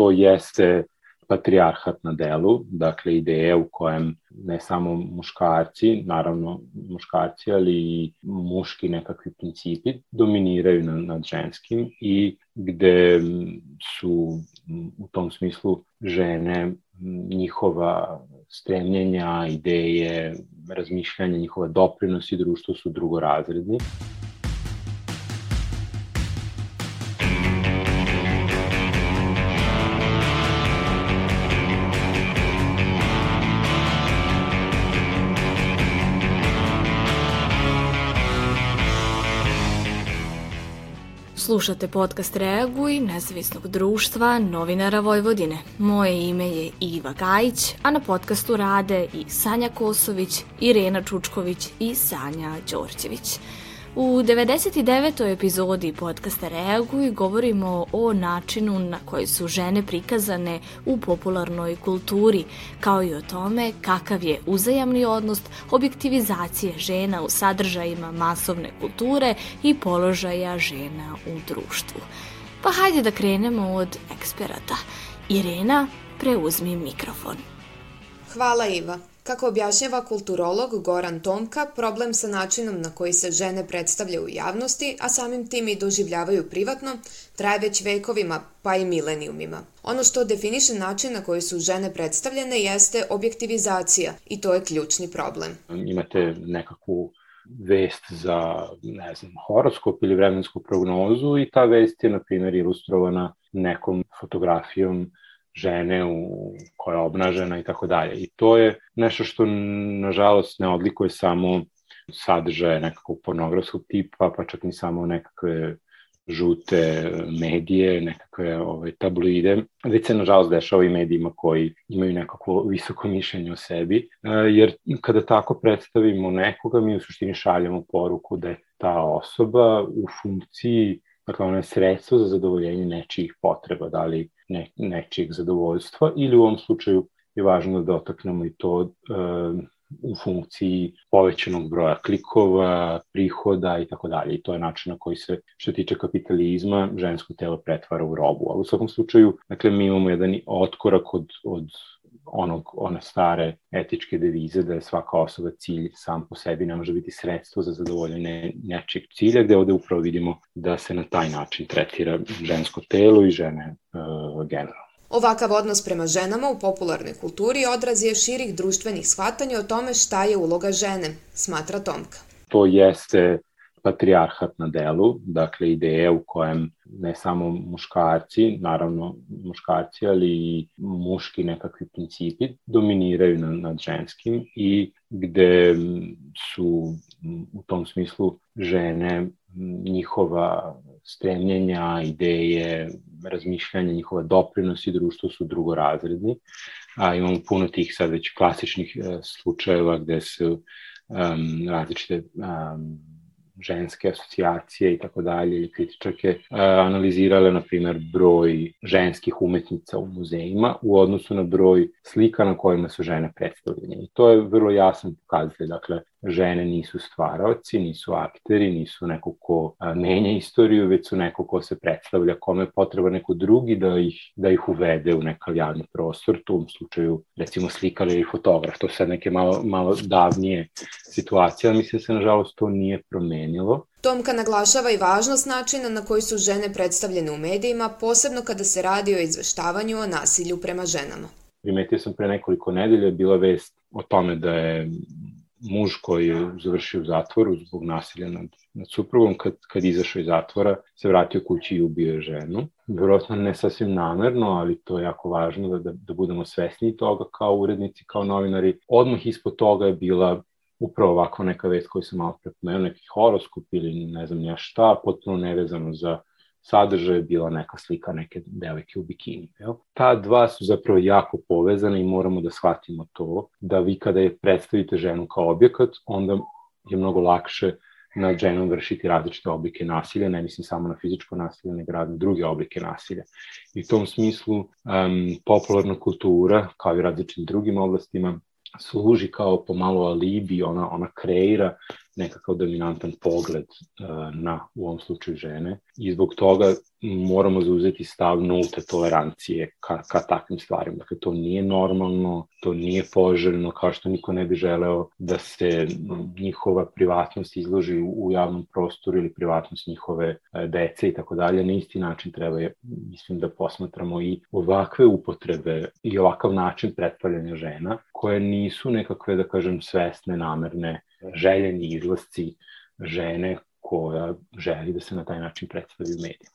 To jeste patrijarhat na delu, dakle ideja u kojem ne samo muškarci, naravno muškarci, ali i muški nekakvi principi dominiraju nad, nad ženskim i gde su u tom smislu žene njihova stremljenja, ideje, razmišljanja, njihova doprinosi društvu su drugorazredni. Slušate podcast Reaguj, nezavisnog društva novinara Vojvodine. Moje ime je Iva Gajić, a na podcastu rade i Sanja Kosović, Irena Čučković i Sanja Đorđević. U 99. epizodi podcasta Reaguj govorimo o načinu na koji su žene prikazane u popularnoj kulturi, kao i o tome kakav je uzajamni odnos objektivizacije žena u sadržajima masovne kulture i položaja žena u društvu. Pa hajde da krenemo od eksperata. Irena, preuzmi mikrofon. Hvala Iva. Kako objašnjava kulturolog Goran Tomka, problem sa načinom na koji se žene predstavljaju u javnosti, a samim tim i doživljavaju privatno, traje već vekovima, pa i milenijumima. Ono što definiše način na koji su žene predstavljene jeste objektivizacija i to je ključni problem. Imate nekakvu vest za, ne znam, horoskop ili vremensku prognozu i ta vest je, na primjer, ilustrovana nekom fotografijom žene u, koja je obnažena i tako dalje. I to je nešto što, nažalost, ne odlikuje samo sadržaje nekakvog pornografskog tipa, pa čak ni samo nekakve žute medije, nekakve ovaj, tabloide, već se nažalost dešava i medijima koji imaju nekako visoko mišljenje o sebi, e, jer kada tako predstavimo nekoga, mi u suštini šaljamo poruku da je ta osoba u funkciji Dakle, ono je sredstvo za zadovoljenje nečijih potreba, da li ne, nečijih zadovoljstva ili u ovom slučaju je važno da dotaknemo i to e, u funkciji povećanog broja klikova, prihoda i tako dalje. I to je način na koji se, što tiče kapitalizma, žensko telo pretvara u robu. Ali u svakom slučaju, dakle, mi imamo jedan otkorak od, od onog, one stare etičke devize da je svaka osoba cilj sam po sebi, ne može biti sredstvo za zadovoljenje nečeg cilja, gde ovde upravo vidimo da se na taj način tretira žensko telo i žene uh, generalno. Ovakav odnos prema ženama u popularnoj kulturi odraz je širih društvenih shvatanja o tome šta je uloga žene, smatra Tomka. To jeste patrijarhat na delu, dakle ideja u kojem ne samo muškarci, naravno muškarci, ali i muški nekakvi principi dominiraju nad, nad ženskim i gde su u tom smislu žene njihova stremljenja, ideje, razmišljanja, njihova doprinosi društvu su drugorazredni. A imamo puno tih sad već klasičnih uh, slučajeva gde su um, različite um, ženske asocijacije i tako dalje ili kritičarke analizirale na primjer broj ženskih umetnica u muzejima u odnosu na broj slika na kojima su žene predstavljene. I to je vrlo jasan pokazatelj. Dakle, žene nisu stvaraoci, nisu akteri, nisu neko ko menja istoriju, već su neko ko se predstavlja, kome je potreba neko drugi da ih, da ih uvede u nekav javni prostor, tu u slučaju recimo slikar ili fotograf, to sad neke malo, malo davnije situacije, ali mislim da se nažalost to nije promenilo. Tomka naglašava i važnost načina na koji su žene predstavljene u medijima, posebno kada se radi o izveštavanju o nasilju prema ženama. Primetio sam pre nekoliko nedelja bila vest o tome da je muž koji je završio u zatvoru zbog nasilja nad, nad suprugom, kad, kad izašao iz zatvora, se vratio kući i ubio ženu. Vjerojatno ne sasvim namerno, ali to je jako važno da, da, da budemo svesni toga kao urednici, kao novinari. Odmah ispod toga je bila upravo ovako neka vest koju sam malo prepomenuo, neki horoskop ili ne znam ja šta, potpuno nevezano za sadržaj je bila neka slika neke devojke u bikini. Jel? Ta dva su zapravo jako povezane i moramo da shvatimo to, da vi kada je predstavite ženu kao objekat, onda je mnogo lakše nad ženom vršiti različite oblike nasilja, ne mislim samo na fizičko nasilje, nego razne druge oblike nasilja. I u tom smislu um, popularna kultura, kao i različitim drugim oblastima, služi kao pomalo alibi, ona, ona kreira nekakav dominantan pogled na, u ovom slučaju, žene i zbog toga moramo zauzeti stav nulte tolerancije ka, ka takvim stvarima. Dakle, to nije normalno, to nije poželjno, kao što niko ne bi želeo da se njihova privatnost izloži u, u javnom prostoru ili privatnost njihove e, dece i tako dalje. Na isti način treba, mislim, da posmatramo i ovakve upotrebe i ovakav način pretvaljanja žena, koje nisu nekakve, da kažem, svesne, namerne, željeni izlasci žene koja želi da se na taj način predstavi u medijima.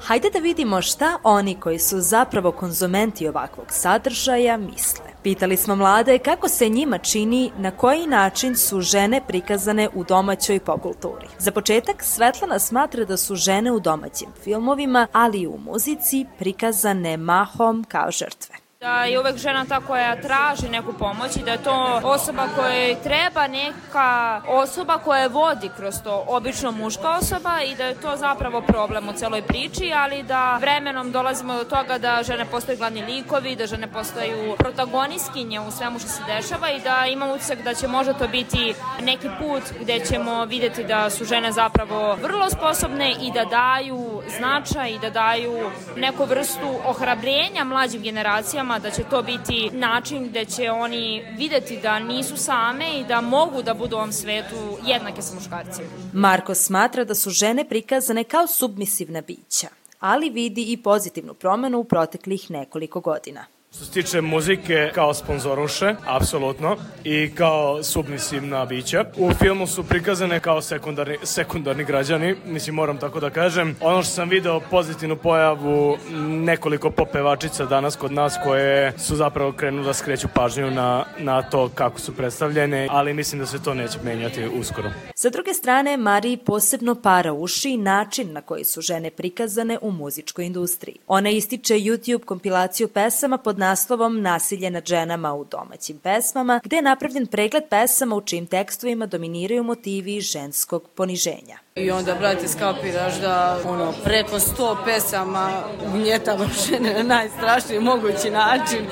Hajde da vidimo šta oni koji su zapravo konzumenti ovakvog sadržaja misle. Pitali smo mlade kako se njima čini na koji način su žene prikazane u domaćoj popkulturi. Za početak, Svetlana smatra da su žene u domaćim filmovima, ali i u muzici prikazane mahom kao žrtve da je uvek žena ta koja traži neku pomoć i da je to osoba kojoj treba neka osoba koja vodi kroz to, obično muška osoba i da je to zapravo problem u celoj priči, ali da vremenom dolazimo do toga da žene postaju glavni likovi, da žene postaju protagonistkinje u svemu što se dešava i da imam utisak da će možda to biti neki put gde ćemo videti da su žene zapravo vrlo sposobne i da daju značaj i da daju neku vrstu ohrabrenja mlađim generacijama da će to biti način gde će oni videti da nisu same i da mogu da budu u ovom svetu jednake sa muškarcima. Marko smatra da su žene prikazane kao submisivna bića, ali vidi i pozitivnu promenu u proteklih nekoliko godina. Što se tiče muzike kao sponzoruše, apsolutno, i kao submisivna bića. U filmu su prikazane kao sekundarni, sekundarni građani, mislim moram tako da kažem. Ono što sam video pozitivnu pojavu nekoliko popevačica danas kod nas koje su zapravo krenuli da skreću pažnju na, na to kako su predstavljene, ali mislim da se to neće menjati uskoro. Sa druge strane, Mariji posebno para uši način na koji su žene prikazane u muzičkoj industriji. Ona ističe YouTube kompilaciju pesama pod naslovom Nasilje nad ženama u domaćim pesmama, gde je napravljen pregled pesama u čijim tekstovima dominiraju motivi ženskog poniženja. I onda, brate, skapiraš da ono, preko sto pesama ugnjetava žene na najstrašniji mogući način.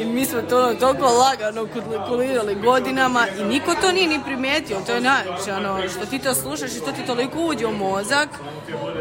I mi smo to ono, toliko lagano kulirali godinama i niko to nije ni primetio. To je najveće, ono, što ti to slušaš i što ti toliko uđe u mozak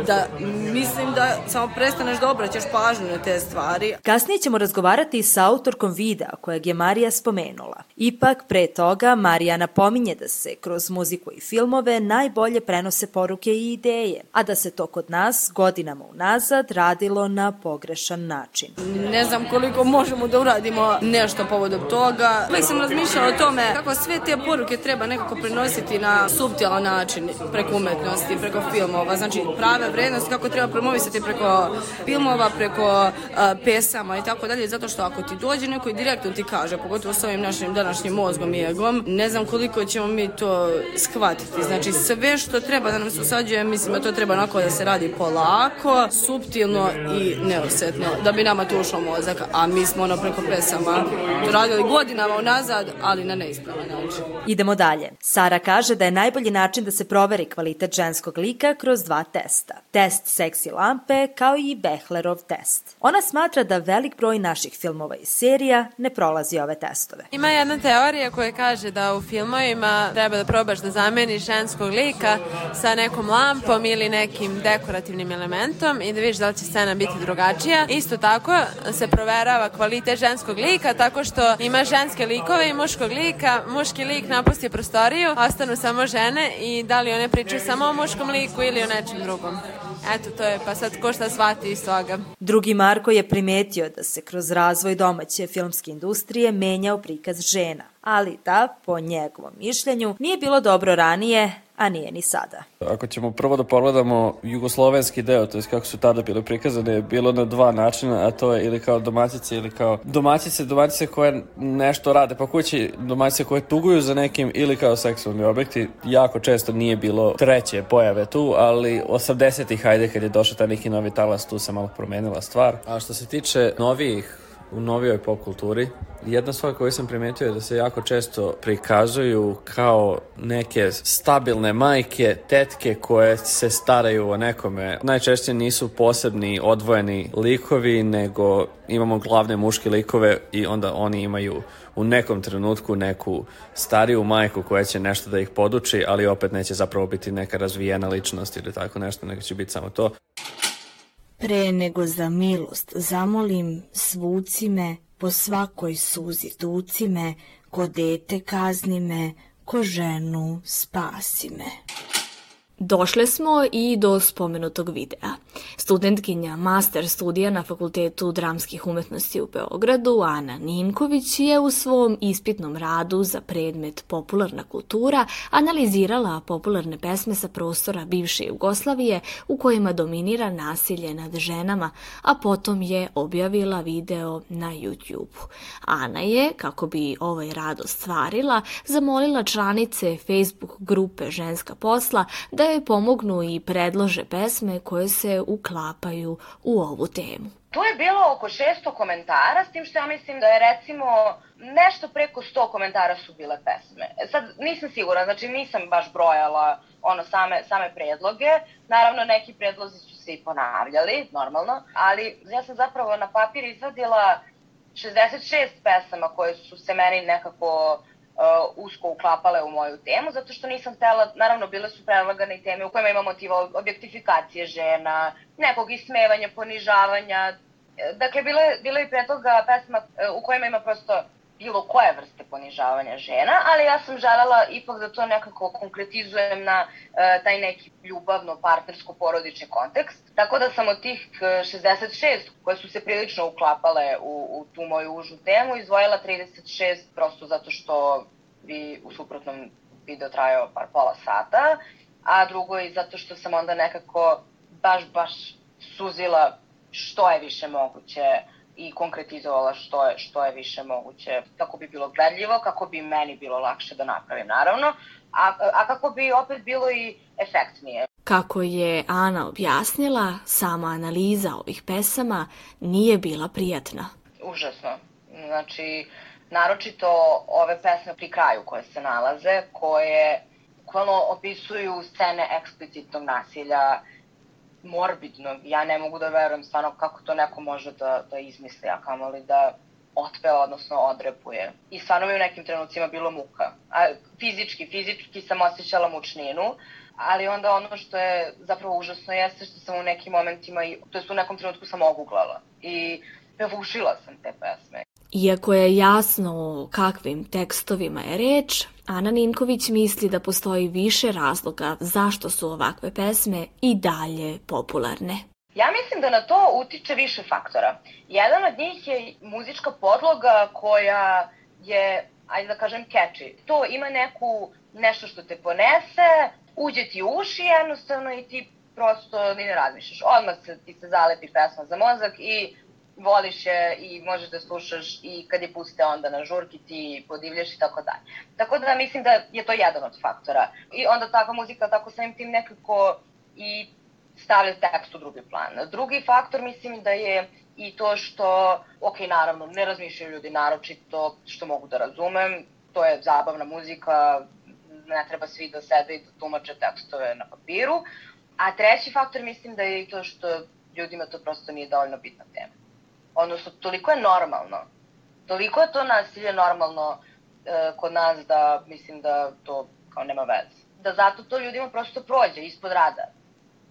da mislim da samo prestaneš da obraćaš pažnju na te stvari. Kasnije ćemo razgovarati sa autorkom videa kojeg je Marija spomenula. Ipak, pre toga, Marija napominje da se kroz muziku i filmove najbolje prenose poruke i ideje, a da se to kod nas godinama unazad radilo na pogrešan način. Ne znam koliko možemo da uradimo nešto povodom toga. Uvijek sam razmišljala o tome kako sve te poruke treba nekako prenositi na subtilan način preko umetnosti, preko filmova. Znači prave vrednosti kako treba promovisati preko filmova, preko pesama i tako dalje. Zato što ako ti dođe neko i direktno ti kaže, pogotovo s ovim našim današnjim mozgom i egom, ne znam koliko ćemo mi to shvatiti. Znači sve što treba da nam se usađuje, mislim da to treba onako da se radi polako, subtilno i neosetno, da bi nama to ušlo mozak, a mi smo ono preko pesama to radili godinama unazad, ali na neispravan način. Idemo dalje. Sara kaže da je najbolji način da se proveri kvalitet ženskog lika kroz dva testa. Test seksi lampe kao i Behlerov test. Ona smatra da velik broj naših filmova i serija ne prolazi ove testove. Ima jedna teorija koja kaže da u filmovima treba da probaš da zameniš ženskog lika sa nekom lampom ili nekim dekorativnim elementom i da vidiš da li će scena biti drugačija. Isto tako se proverava kvalitet ženskog lika tako što ima ženske likove i muškog lika. Muški lik napusti prostoriju, ostanu samo žene i da li one pričaju samo o muškom liku ili o nečem drugom. Eto, to je, pa sad ko šta shvati iz toga. Drugi Marko je primetio da se kroz razvoj domaće filmske industrije menjao prikaz žena, ali da, po njegovom mišljenju, nije bilo dobro ranije, a nije ni sada. Ako ćemo prvo da pogledamo jugoslovenski deo, to je kako su tada bile prikazane, bilo na dva načina, a to je ili kao domaćice ili kao domaćice, domaćice koje nešto rade po kući, domaćice koje tuguju za nekim ili kao seksualni objekti. Jako često nije bilo treće pojave tu, ali 80-ih, hajde, kad je došao taj neki novi talas, tu se malo promenila stvar. A što se tiče novijih u novijoj pop kulturi. Jedna stvar koju sam primetio je da se jako često prikazuju kao neke stabilne majke, tetke koje se staraju o nekome. Najčešće nisu posebni odvojeni likovi, nego imamo glavne muške likove i onda oni imaju u nekom trenutku neku stariju majku koja će nešto da ih poduči, ali opet neće zapravo biti neka razvijena ličnost ili tako nešto, nego će biti samo to. Pre nego za milost zamolim, svuci me, po svakoj suzi tuci me, ko dete kazni me, ko ženu spasi me. Došle smo i do spomenutog videa. Studentkinja master studija na Fakultetu dramskih umetnosti u Beogradu, Ana Ninković, je u svom ispitnom radu za predmet popularna kultura analizirala popularne pesme sa prostora bivše Jugoslavije u kojima dominira nasilje nad ženama, a potom je objavila video na YouTube. Ana je, kako bi ovaj rad ostvarila, zamolila članice Facebook grupe Ženska posla da joj pomognu i predlože pesme koje se uklapaju u ovu temu. Tu je bilo oko 600 komentara, s tim što ja mislim da je recimo nešto preko 100 komentara su bile pesme. Sad nisam sigura, znači nisam baš brojala ono same, same predloge. Naravno neki predlozi su se i ponavljali, normalno, ali ja sam zapravo na papir izvadila 66 pesama koje su se meni nekako usko uklapale u moju temu, zato što nisam htela, naravno bile su prelagane teme u kojima ima motiva objektifikacije žena, nekog ismevanja, ponižavanja, dakle, bile, bile i pre toga pesma uh, u kojima ima prosto bilo koje ponižavanja žena, ali ja sam želela ipak da to nekako konkretizujem na uh, taj neki ljubavno, partnersko, porodični kontekst. Tako da sam od tih 66 koje su se prilično uklapale u, u tu moju užu temu izdvojila 36 prosto zato što bi u suprotnom video trajao par pola sata, a drugo i zato što sam onda nekako baš, baš suzila što je više moguće i konkretizovala što je, što je više moguće, kako bi bilo gledljivo, kako bi meni bilo lakše da napravim, naravno, a, a kako bi opet bilo i efektnije. Kako je Ana objasnila, sama analiza ovih pesama nije bila prijatna. Užasno. Znači, naročito ove pesme pri kraju koje se nalaze, koje bukvalno opisuju scene eksplicitnog nasilja, morbidno. Ja ne mogu da verujem stvarno kako to neko može da, da izmisli, a kamoli da otpeva, odnosno odrepuje. I stvarno mi u nekim trenucima bilo muka. A, fizički, fizički sam osjećala mučninu, ali onda ono što je zapravo užasno jeste što sam u nekim momentima, i, to je u nekom trenutku sam oguglala. I pevušila sam te pesme. Iako je jasno o kakvim tekstovima je reč, Ana Ninković misli da postoji više razloga zašto su ovakve pesme i dalje popularne. Ja mislim da na to utiče više faktora. Jedan od njih je muzička podloga koja je, ajde da kažem, catchy. To ima neku, nešto što te ponese, uđe ti u uši jednostavno i ti prosto ni ne razmišljaš. Odmah se, ti se zalepi pesma za mozak i voliš je i možeš da slušaš i kad je puste onda na žurki ti podivljaš i tako dalje. Tako da mislim da je to jedan od faktora. I onda takva muzika tako samim tim nekako i stavlja tekst u drugi plan. Drugi faktor mislim da je i to što, ok, naravno, ne razmišljaju ljudi naročito, što mogu da razumem, to je zabavna muzika, ne treba svi da sede i da tumače tekstove na papiru. A treći faktor mislim da je i to što ljudima to prosto nije dovoljno bitna tema odnosno toliko je normalno, toliko je to nasilje normalno e, kod nas da mislim da to kao nema veze. Da zato to ljudima prosto prođe ispod rada.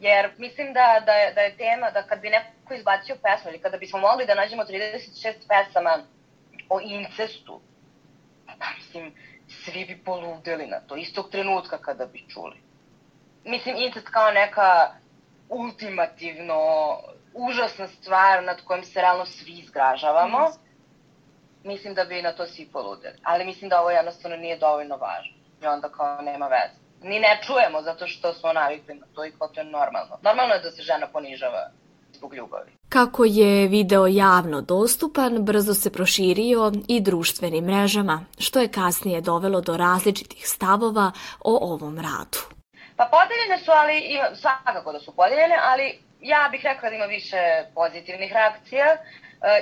Jer mislim da, da, je, da je tema da kad bi neko izbacio pesmu ili kada bismo mogli da nađemo 36 pesama o incestu, pa mislim, svi bi poludeli na to, istog trenutka kada bi čuli. Mislim, incest kao neka ultimativno užasna stvar nad kojom se realno svi izgražavamo. Mm. Mislim da bi na to svi poludeli. Ali mislim da ovo jednostavno nije dovoljno važno. I onda kao nema veze. Ni ne čujemo zato što smo navikli na to i kao to je normalno. Normalno je da se žena ponižava zbog ljubavi. Kako je video javno dostupan, brzo se proširio i društvenim mrežama, što je kasnije dovelo do različitih stavova o ovom radu. Pa podeljene su, ali svakako da su podeljene, ali ja bih rekla da ima više pozitivnih reakcija.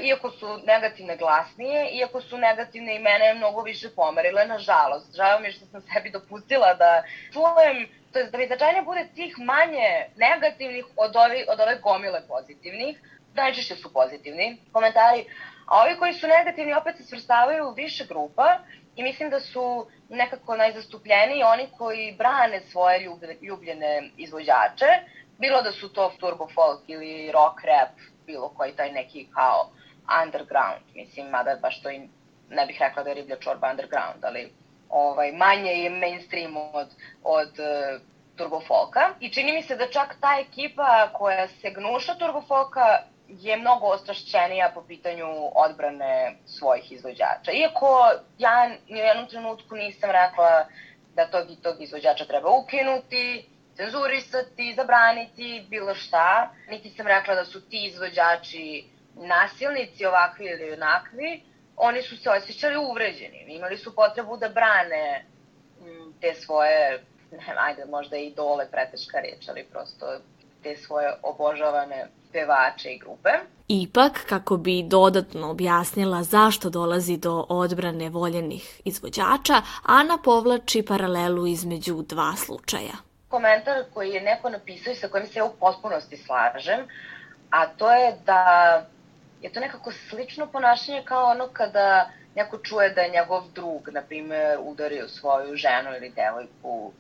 iako su negativne glasnije, iako su negativne i mene mnogo više pomerile, nažalost. Žao mi je što sam sebi dopustila da čujem, to je da mi značajnije bude tih manje negativnih od, ovi, od ove gomile pozitivnih, najčešće su pozitivni komentari, a ovi koji su negativni opet se svrstavaju u više grupa i mislim da su nekako najzastupljeniji oni koji brane svoje ljubljene izvođače, bilo da su to turbo folk ili rock rap, bilo koji taj neki kao underground, mislim, mada baš to i ne bih rekla da je riblja čorba underground, ali ovaj, manje je mainstream od, od uh, turbo folka. I čini mi se da čak ta ekipa koja se gnuša turbo folka je mnogo ostrašćenija po pitanju odbrane svojih izvođača. Iako ja ni u jednom trenutku nisam rekla da tog i tog izvođača treba ukinuti, cenzurisati, zabraniti, bilo šta. Niti sam rekla da su ti izvođači nasilnici ovakvi ili onakvi. Oni su se osjećali uvređeni. Imali su potrebu da brane mm, te svoje, ne, ajde, možda i dole preteška reč, ali prosto te svoje obožavane pevače i grupe. Ipak, kako bi dodatno objasnila zašto dolazi do odbrane voljenih izvođača, Ana povlači paralelu između dva slučaja. Komentar koji je neko napisao i sa kojim se ja u potpunosti slažem, a to je da je to nekako slično ponašanje kao ono kada neko čuje da je njegov drug, na primer, udario svoju ženu ili devojku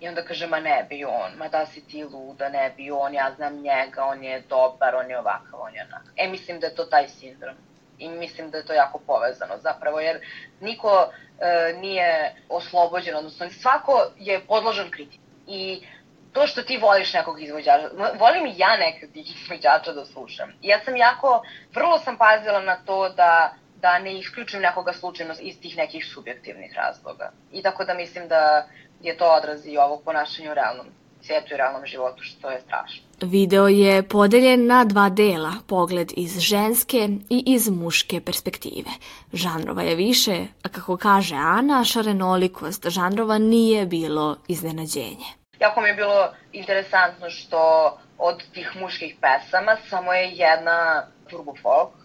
I onda kaže, ma ne bi on, ma da si ti luda, ne bi on, ja znam njega, on je dobar, on je ovakav, on je onak. E, mislim da je to taj sindrom. I mislim da je to jako povezano zapravo, jer niko e, nije oslobođen, odnosno svako je podložen kritici. I to što ti voliš nekog izvođača, volim i ja nekog izvođača da slušam. I ja sam jako, vrlo sam pazila na to da da ne isključim nekoga slučajno iz tih nekih subjektivnih razloga. I tako da mislim da je to odraz i ovog ponašanja u realnom svijetu i realnom životu, što je strašno. Video je podeljen na dva dela, pogled iz ženske i iz muške perspektive. Žanrova je više, a kako kaže Ana, šarenolikost žanrova nije bilo iznenađenje. Jako mi je bilo interesantno što od tih muških pesama samo je jedna turbo folk,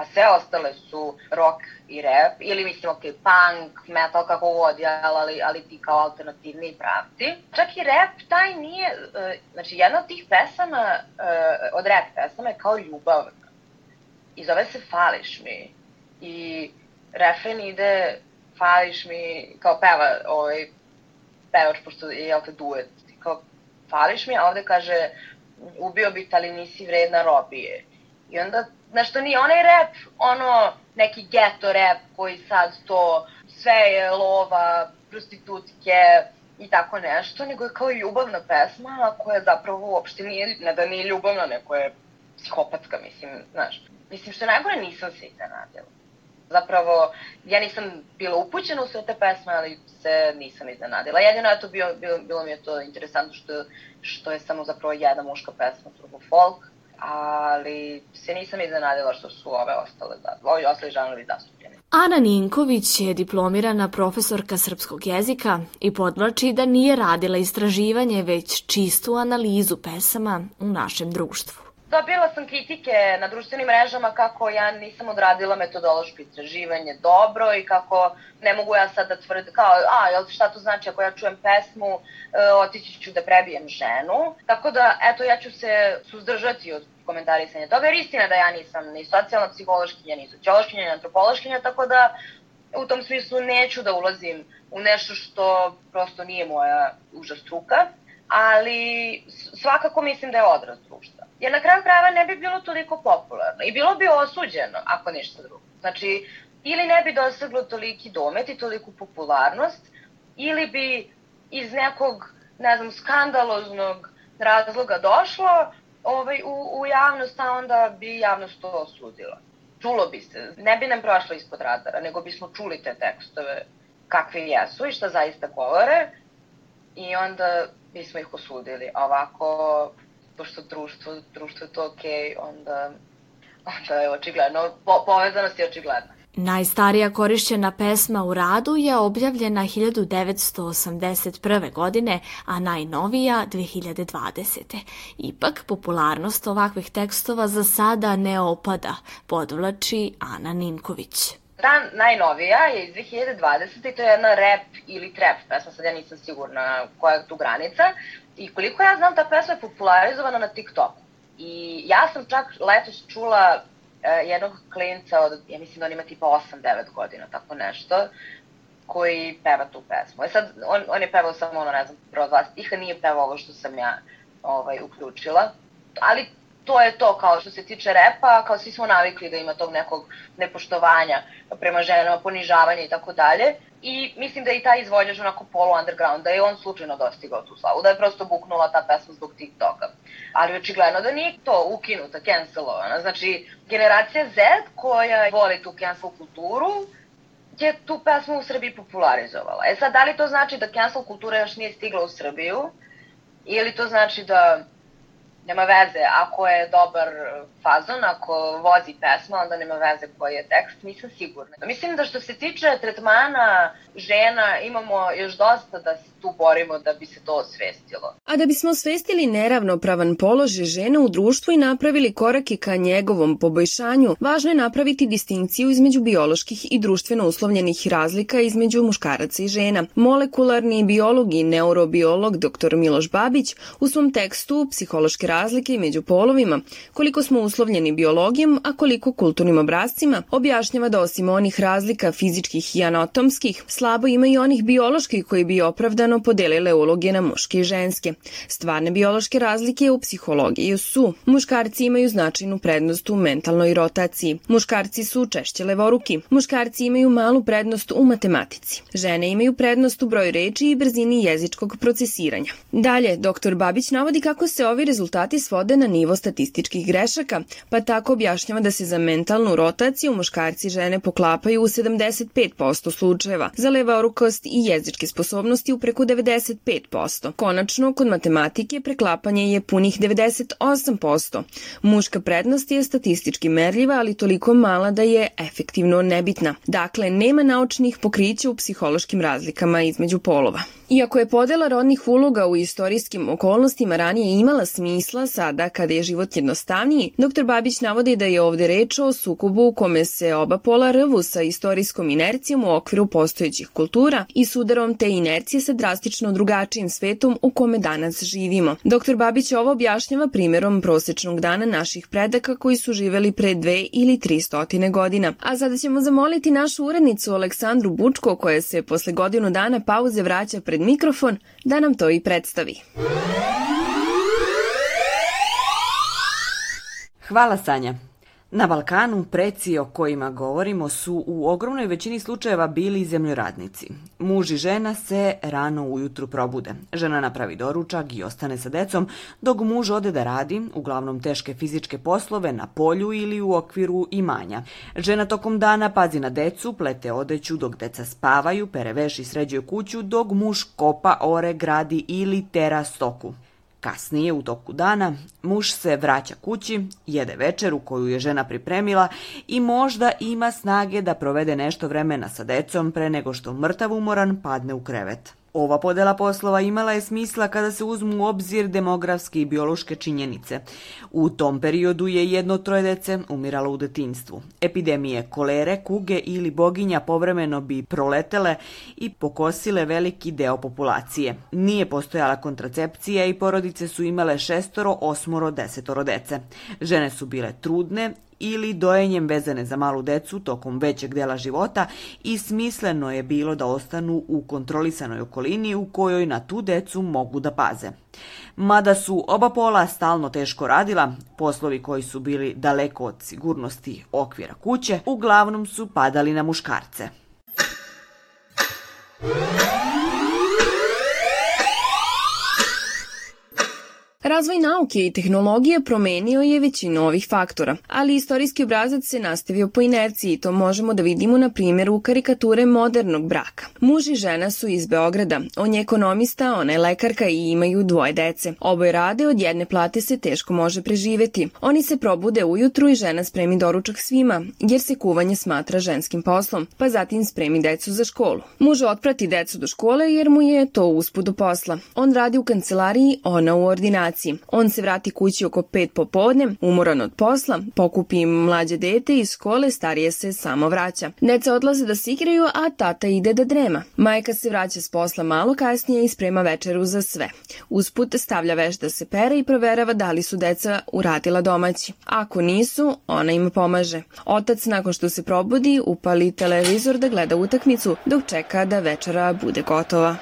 a sve ostale su rock i rap, ili mislim, ok, punk, metal, kako god, ali, ali ti kao alternativni pravci. Čak i rap, taj nije, uh, znači jedna od tih pesama, uh, od rap pesama je kao ljubavna. I zove se Fališ mi. I refren ide Fališ mi, kao peva ovaj, pevač, pošto je, jel te, duet. Kao, fališ mi, a ovde kaže, ubio bi te, ali nisi vredna robije. I onda znaš, to nije onaj rap, ono, neki geto rap koji sad to, sve je lova, prostitutke i tako nešto, nego je kao ljubavna pesma koja zapravo uopšte nije, ne da nije ljubavna, neko je psihopatska, mislim, znaš. Mislim, što najgore nisam se iznenadila. Zapravo, ja nisam bila upućena u sve te pesme, ali se nisam iznenadila. Jedino je to bilo, bilo, bilo mi je to interesantno što, što je samo zapravo jedna muška pesma, turbo folk, ali se nisam iznenadila što su ove ostale, ovi ostali žanovi zastupljeni. Ana Ninković je diplomirana profesorka srpskog jezika i podvlači da nije radila istraživanje, već čistu analizu pesama u našem društvu. Dobila sam kritike na društvenim mrežama kako ja nisam odradila metodološko istraživanje dobro i kako ne mogu ja sad da tvrdim, kao, a, jel šta to znači ako ja čujem pesmu, e, otići ću da prebijem ženu. Tako da, eto, ja ću se suzdržati od komentarisanja toga, jer istina da ja nisam ni socijalna psihološkinja, ni sociološkinja, ni antropološkinja, tako da u tom smislu neću da ulazim u nešto što prosto nije moja uža struka, ali svakako mislim da je odraz društva jer na kraju krajeva ne bi bilo toliko popularno i bilo bi osuđeno, ako ništa drugo. Znači, ili ne bi doseglo toliki domet i toliku popularnost, ili bi iz nekog, ne znam, skandaloznog razloga došlo ovaj, u, u javnost, a onda bi javnost to osudila. Čulo bi se, ne bi nam prošlo ispod radara, nego bismo čuli te tekstove kakve jesu i šta zaista govore i onda bismo ih osudili. A ovako pošto društvo, društvo je to okej, okay, onda, onda je očigledno, po, povezanost je očigledna. Najstarija korišćena pesma u radu je objavljena 1981. godine, a najnovija 2020. Ipak, popularnost ovakvih tekstova za sada ne opada, podvlači Ana Ninković. Ta najnovija je iz 2020. i to je jedna rap ili trap pesma, sad ja nisam sigurna koja je tu granica. I koliko ja znam, ta pesma je popularizovana na TikToku. I ja sam čak letos čula uh, jednog klinca od, ja mislim da on ima tipa 8-9 godina, tako nešto, koji peva tu pesmu. E sad, on, on je pevao samo ono, ne znam, prvo dva stiha, nije pevao ovo što sam ja ovaj, uključila. Ali to je to, kao što se tiče repa, kao svi smo navikli da ima tog nekog nepoštovanja prema ženama, ponižavanja i tako dalje. I mislim da je i taj izvođač onako polu underground, da je on slučajno dostigao tu slavu, da je prosto buknula ta pesma zbog TikToka. Ali očigledno da nije to ukinuta, cancelovana. Znači, generacija Z koja voli tu cancel kulturu, je tu pesmu u Srbiji popularizovala. E sad, da li to znači da cancel kultura još nije stigla u Srbiju? Ili to znači da nema veze, ako je dobar fazon, ako vozi pesma, onda nema veze koji je tekst, nisam sigurna. Mislim da što se tiče tretmana žena, imamo još dosta da se tu borimo da bi se to osvestilo. A da bismo osvestili neravnopravan položaj žena u društvu i napravili korake ka njegovom poboljšanju, važno je napraviti distinkciju između bioloških i društveno uslovljenih razlika između muškaraca i žena. Molekularni biolog i neurobiolog dr. Miloš Babić u svom tekstu Psihološke razlike među polovima, koliko smo uslovljeni biologijom, a koliko kulturnim obrazcima, objašnjava da osim onih razlika fizičkih i anatomskih, slabo ima i onih bioloških koji bi opravdano podelile uloge na muške i ženske. Stvarne biološke razlike u psihologiji su muškarci imaju značajnu prednost u mentalnoj rotaciji, muškarci su češće levoruki, muškarci imaju malu prednost u matematici, žene imaju prednost u broju reči i brzini jezičkog procesiranja. Dalje, dr. Babić navodi kako se ovi rezultati svode na nivo statističkih grešaka, pa tako objašnjava da se za mentalnu rotaciju muškarci i žene poklapaju u 75% slučajeva, za levorukost i jezičke sposobnosti u preko 95%. Konačno, kod matematike preklapanje je punih 98%. Muška prednost je statistički merljiva, ali toliko mala da je efektivno nebitna. Dakle, nema naučnih pokrića u psihološkim razlikama između polova. Iako je podela rodnih uloga u istorijskim okolnostima ranije imala smisla, sada kada je život jednostavniji, dr. Babić navodi da je ovde reč o sukobu u kome se oba pola rvu sa istorijskom inercijom u okviru postojećih kultura i sudarom te inercije sa drastično drugačijim svetom u kome danas živimo. Dr. Babić ovo objašnjava primjerom prosečnog dana naših predaka koji su živeli pre dve ili tri stotine godina. A sada ćemo zamoliti našu urednicu Aleksandru Bučko koja se posle godinu dana pauze vraća pred mikrofon da nam to i predstavi. Hvala Sanja. Na Balkanu preci o kojima govorimo su u ogromnoj većini slučajeva bili zemljoradnici. Muž i žena se rano ujutru probude. Žena napravi doručak i ostane sa decom, dok muž ode da radi, uglavnom teške fizičke poslove, na polju ili u okviru imanja. Žena tokom dana pazi na decu, plete odeću dok deca spavaju, pere veš i sređuje kuću, dok muž kopa, ore, gradi ili tera stoku. Kasnije, u toku dana, muž se vraća kući, jede večeru koju je žena pripremila i možda ima snage da provede nešto vremena sa decom pre nego što mrtav umoran padne u krevet. Ova podela poslova imala je smisla kada se uzmu u obzir demografske i biološke činjenice. U tom periodu je jedno troje dece umiralo u detinstvu. Epidemije kolere, kuge ili boginja povremeno bi proletele i pokosile veliki deo populacije. Nije postojala kontracepcija i porodice su imale šestoro, osmoro, desetoro dece. Žene su bile trudne ili dojenjem vezane za malu decu tokom većeg dela života i smisleno je bilo da ostanu u kontrolisanoj okolini u kojoj na tu decu mogu da paze. Mada su oba pola stalno teško radila, poslovi koji su bili daleko od sigurnosti okvira kuće, uglavnom su padali na muškarce. Razvoj nauke i tehnologije promenio je većinu ovih faktora, ali istorijski obrazac se nastavio po inerciji to možemo da vidimo na primjeru karikature modernog braka. Muž i žena su iz Beograda, on je ekonomista, ona je lekarka i imaju dvoje dece. Oboje rade, od jedne plate se teško može preživeti. Oni se probude ujutru i žena spremi doručak svima, jer se kuvanje smatra ženskim poslom, pa zatim spremi decu za školu. Muž otprati decu do škole jer mu je to uspud do posla. On radi u kancelariji, ona u ordinaciji. On se vrati kući oko pet popodne, umoran od posla, pokupi mlađe dete iz škole, starije se samo vraća. Deca odlaze da se igraju, a tata ide da drema. Majka se vraća s posla malo kasnije i sprema večeru za sve. Usput stavlja veš da se pere i proverava da li su deca uradila domaći. Ako nisu, ona im pomaže. Otac nakon što se probudi upali televizor da gleda utakmicu dok čeka da večera bude gotova.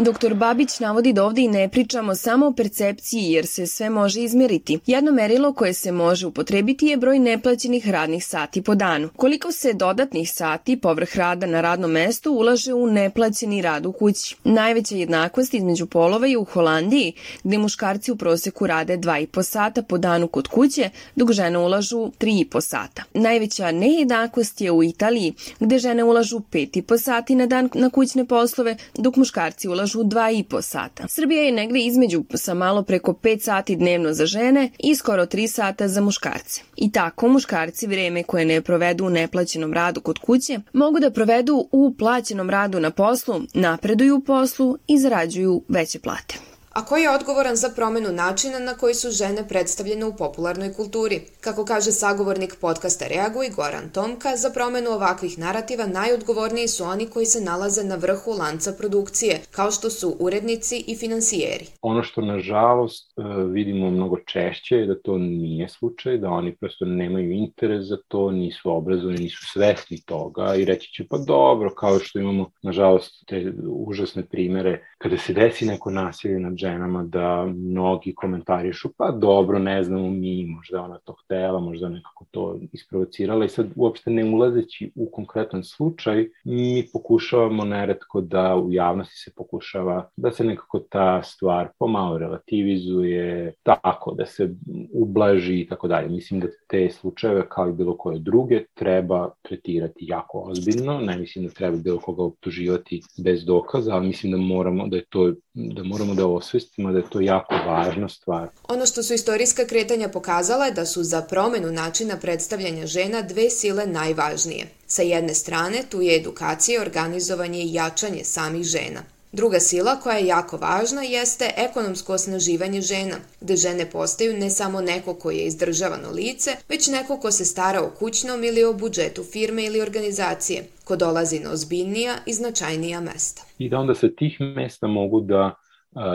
Doktor Babić navodi da ovde i ne pričamo samo o percepciji jer se sve može izmeriti. Jedno merilo koje se može upotrebiti je broj neplaćenih radnih sati po danu. Koliko se dodatnih sati povrh rada na radnom mestu ulaže u neplaćeni rad u kući. Najveća jednakost između polova je u Holandiji, gde muškarci u proseku rade 2,5 sata po danu kod kuće, dok žene ulažu 3,5 sata. Najveća nejednakost je u Italiji, gde žene ulažu 5,5 sati na dan na kućne poslove, dok muškarci ulažu ulažu 2,5 sata. Srbija je negde između sa malo preko 5 sati dnevno za žene i skoro 3 sata za muškarce. I tako muškarci vreme koje ne provedu u neplaćenom radu kod kuće mogu da provedu u plaćenom radu na poslu, napreduju u poslu i zarađuju veće plate. A ko je odgovoran za promenu načina na koji su žene predstavljene u popularnoj kulturi? Kako kaže sagovornik podcasta Reaguj, Goran Tomka, za promenu ovakvih narativa najodgovorniji su oni koji se nalaze na vrhu lanca produkcije, kao što su urednici i finansijeri. Ono što nažalost e, vidimo mnogo češće je da to nije slučaj, da oni prosto nemaju interes za to, nisu obrazovani, nisu svesni toga i reći će pa dobro, kao što imamo nažalost te užasne primere kada se desi neko nasilje nad ženama da mnogi komentarišu, pa dobro, ne znamo mi, možda ona to htela, možda nekako to isprovocirala i sad uopšte ne ulazeći u konkretan slučaj, mi pokušavamo neretko da u javnosti se pokušava da se nekako ta stvar pomalo relativizuje, tako da se ublaži i tako dalje. Mislim da te slučajeve kao i bilo koje druge treba tretirati jako ozbiljno, ne mislim da treba bilo koga optuživati bez dokaza, ali mislim da moramo da je to da moramo da osvestimo da je to jako važna stvar. Ono što su istorijska kretanja pokazala je da su za promenu načina predstavljanja žena dve sile najvažnije. Sa jedne strane tu je edukacija, organizovanje i jačanje samih žena. Druga sila koja je jako važna jeste ekonomsko osnaživanje žena, gde žene postaju ne samo neko koje je izdržavano lice, već neko ko se stara o kućnom ili o budžetu firme ili organizacije, ko dolazi na ozbiljnija i značajnija mesta. I da onda sa tih mesta mogu da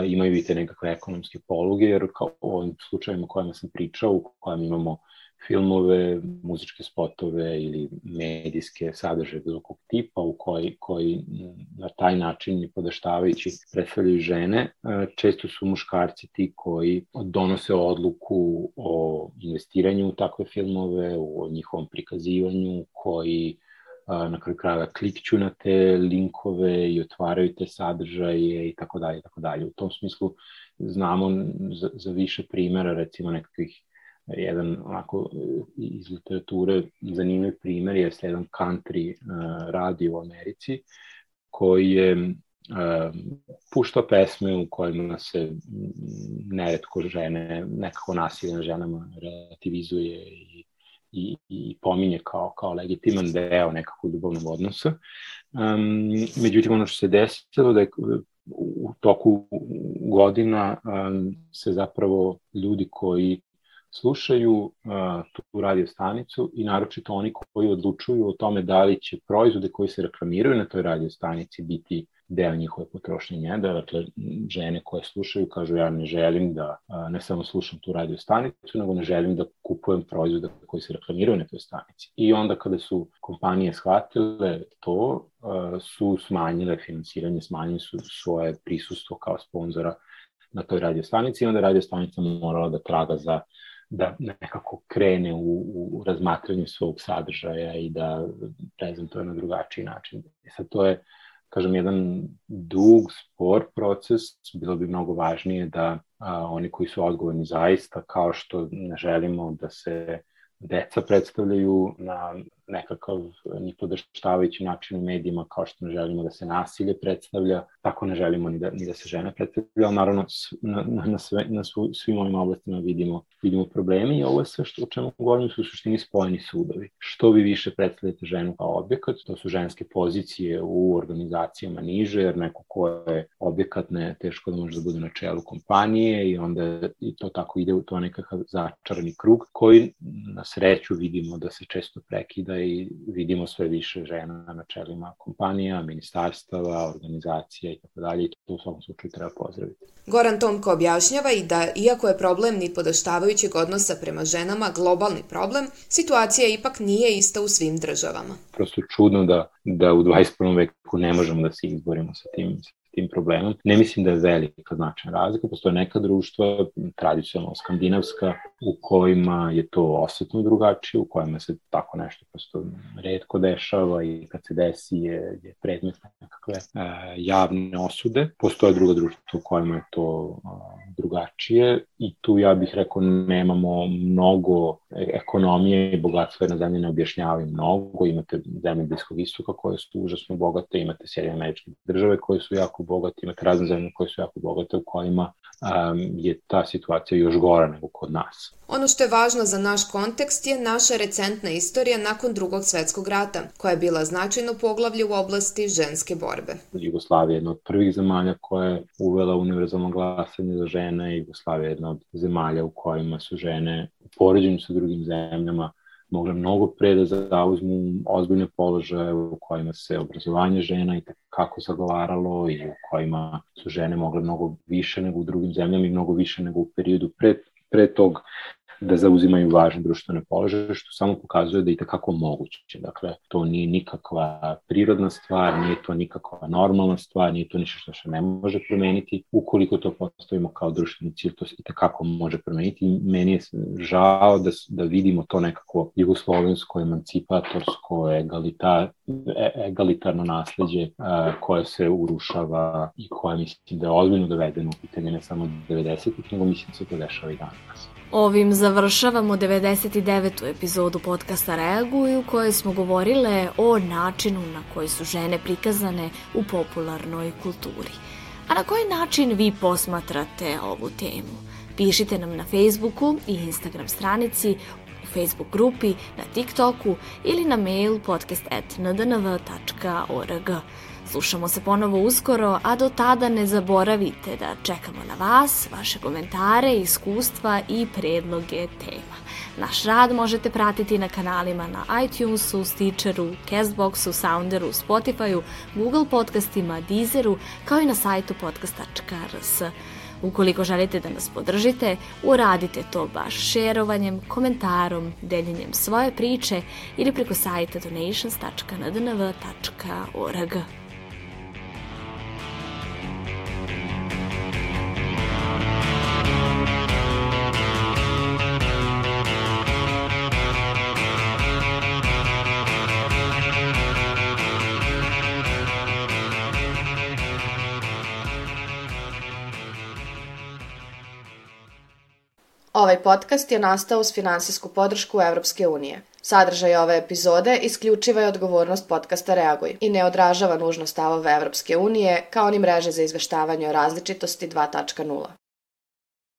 imaju i te nekakve ekonomske poluge, jer kao u ovim slučajima kojima sam pričao, u kojem imamo filmove, muzičke spotove ili medijske sadržaje bilo kog tipa u koji, koji na taj način podaštavajući predstavljaju žene, često su muškarci ti koji donose odluku o investiranju u takve filmove, o njihovom prikazivanju, koji na kraju krajeva klikću na te linkove i otvaraju te sadržaje i tako dalje, tako dalje. U tom smislu znamo za, za više primera, recimo nekakvih jedan onako iz literature zanimljiv primer je jedan country uh, radio u Americi koji je uh, pušta pesme u kojima se neretko žene, nekako nasilje na ženama relativizuje i i, i pominje kao, kao legitiman deo nekakvog ljubavnog odnosa. Um, međutim, ono što se desilo da je u toku godina um, se zapravo ljudi koji slušaju uh, tu radio stanicu i naročito oni koji odlučuju o tome da li će proizvode koji se reklamiraju na toj radio stanici biti deo njihove potrošnje njeda, dakle žene koje slušaju kažu ja ne želim da ne samo slušam tu radio stanicu, nego ne želim da kupujem proizvode koji se reklamiraju na toj stanici. I onda kada su kompanije shvatile to, su smanjile finansiranje, smanjile su svoje prisustvo kao sponzora na toj radio stanici i onda radio stanica morala da traga za da nekako krene u, u razmatranje svog sadržaja i da prezentuje na drugačiji način. I sad to je kažem, jedan dug, spor proces, bilo bi mnogo važnije da a, oni koji su odgovorni zaista, kao što ne želimo da se deca predstavljaju na nekakav ni podrštavajući način u medijima kao što ne želimo da se nasilje predstavlja, tako ne želimo ni da, ni da se žene predstavlja, ali naravno na, na, sve, na svu, svim ovim oblastima vidimo, vidimo probleme i ovo je sve što, o čemu govorim su u suštini spojeni sudovi. Što vi više predstavljate ženu kao objekat, to su ženske pozicije u organizacijama niže, jer neko ko je objekat ne teško da može da bude na čelu kompanije i onda i to tako ide u to nekakav začarani krug koji na sreću vidimo da se često prekida da i vidimo sve više žena na čelima kompanija, ministarstava, organizacija i tako dalje i to u svakom slučaju treba pozdraviti. Goran Tomko objašnjava i da, iako je problem ni podoštavajućeg odnosa prema ženama globalni problem, situacija ipak nije ista u svim državama. Prosto čudno da, da u 21. veku ne možemo da se izborimo sa tim, tim problemom. Ne mislim da je velika značajna razlika, postoje neka društva, tradicionalno skandinavska, u kojima je to osetno drugačije, u kojima se tako nešto prosto redko dešava i kad se desi je, je predmet nekakve e, javne osude. Postoje druga društva u kojima je to e, drugačije i tu ja bih rekao nemamo mnogo ekonomije i bogatstva na zemlji ne objašnjavaju mnogo. Imate zemlje Bliskog istoka koje su užasno bogate, imate Sjedinje američke države koje su jako bogate, imate razne zemlje koje su jako bogate u kojima je ta situacija još gora nego kod nas. Ono što je važno za naš kontekst je naša recentna istorija nakon drugog svetskog rata, koja je bila značajno poglavlje u oblasti ženske borbe. Jugoslavija je jedna od prvih zemalja koja je uvela univerzalno glasanje za žene. Jugoslavija je jedna od zemalja u kojima su žene u poređenju sa drugim zemljama mogle mnogo pre da zauzmu ozbiljne položaje u kojima se obrazovanje žena i kako zagovaralo i u kojima su žene mogle mnogo više nego u drugim zemljama i mnogo više nego u periodu pre, pre tog da zauzimaju važne društvene položaje, što samo pokazuje da je takako moguće. Dakle, to nije nikakva prirodna stvar, nije to nikakva normalna stvar, nije to ništa što se ne može promeniti. Ukoliko to postavimo kao društveni cilj, to se i takako može promeniti. Meni je žao da, da vidimo to nekako jugoslovensko, emancipatorsko, egalitar, e, egalitarno nasledđe a, koje se urušava i koje mislim da je ozbiljno dovedeno u pitanje ne samo 90-ih, nego mislim da se to dešava i danas. Ovim završavamo 99. epizodu podcasta Reaguju u kojoj smo govorile o načinu na koji su žene prikazane u popularnoj kulturi. A na koji način vi posmatrate ovu temu? Pišite nam na Facebooku i Instagram stranici, u Facebook grupi, na TikToku ili na mail podcast.ndnv.org. Slušamo se ponovo uskoro, a do tada ne zaboravite da čekamo na vas, vaše komentare, iskustva i predloge tema. Naš rad možete pratiti na kanalima na iTunesu, Stitcheru, Castboxu, Sounderu, Spotifyu, Google podcastima, Deezeru, kao i na sajtu podcast.rs. Ukoliko želite da nas podržite, uradite to baš šerovanjem, komentarom, deljenjem svoje priče ili preko sajta donations.ndnv.org. Ovaj podcast je nastao uz finansijsku podršku Evropske unije. Sadržaj ove epizode isključiva je odgovornost podcasta Reaguj i ne odražava nužno stavove Evropske unije kao ni mreže za izveštavanje o različitosti 2.0.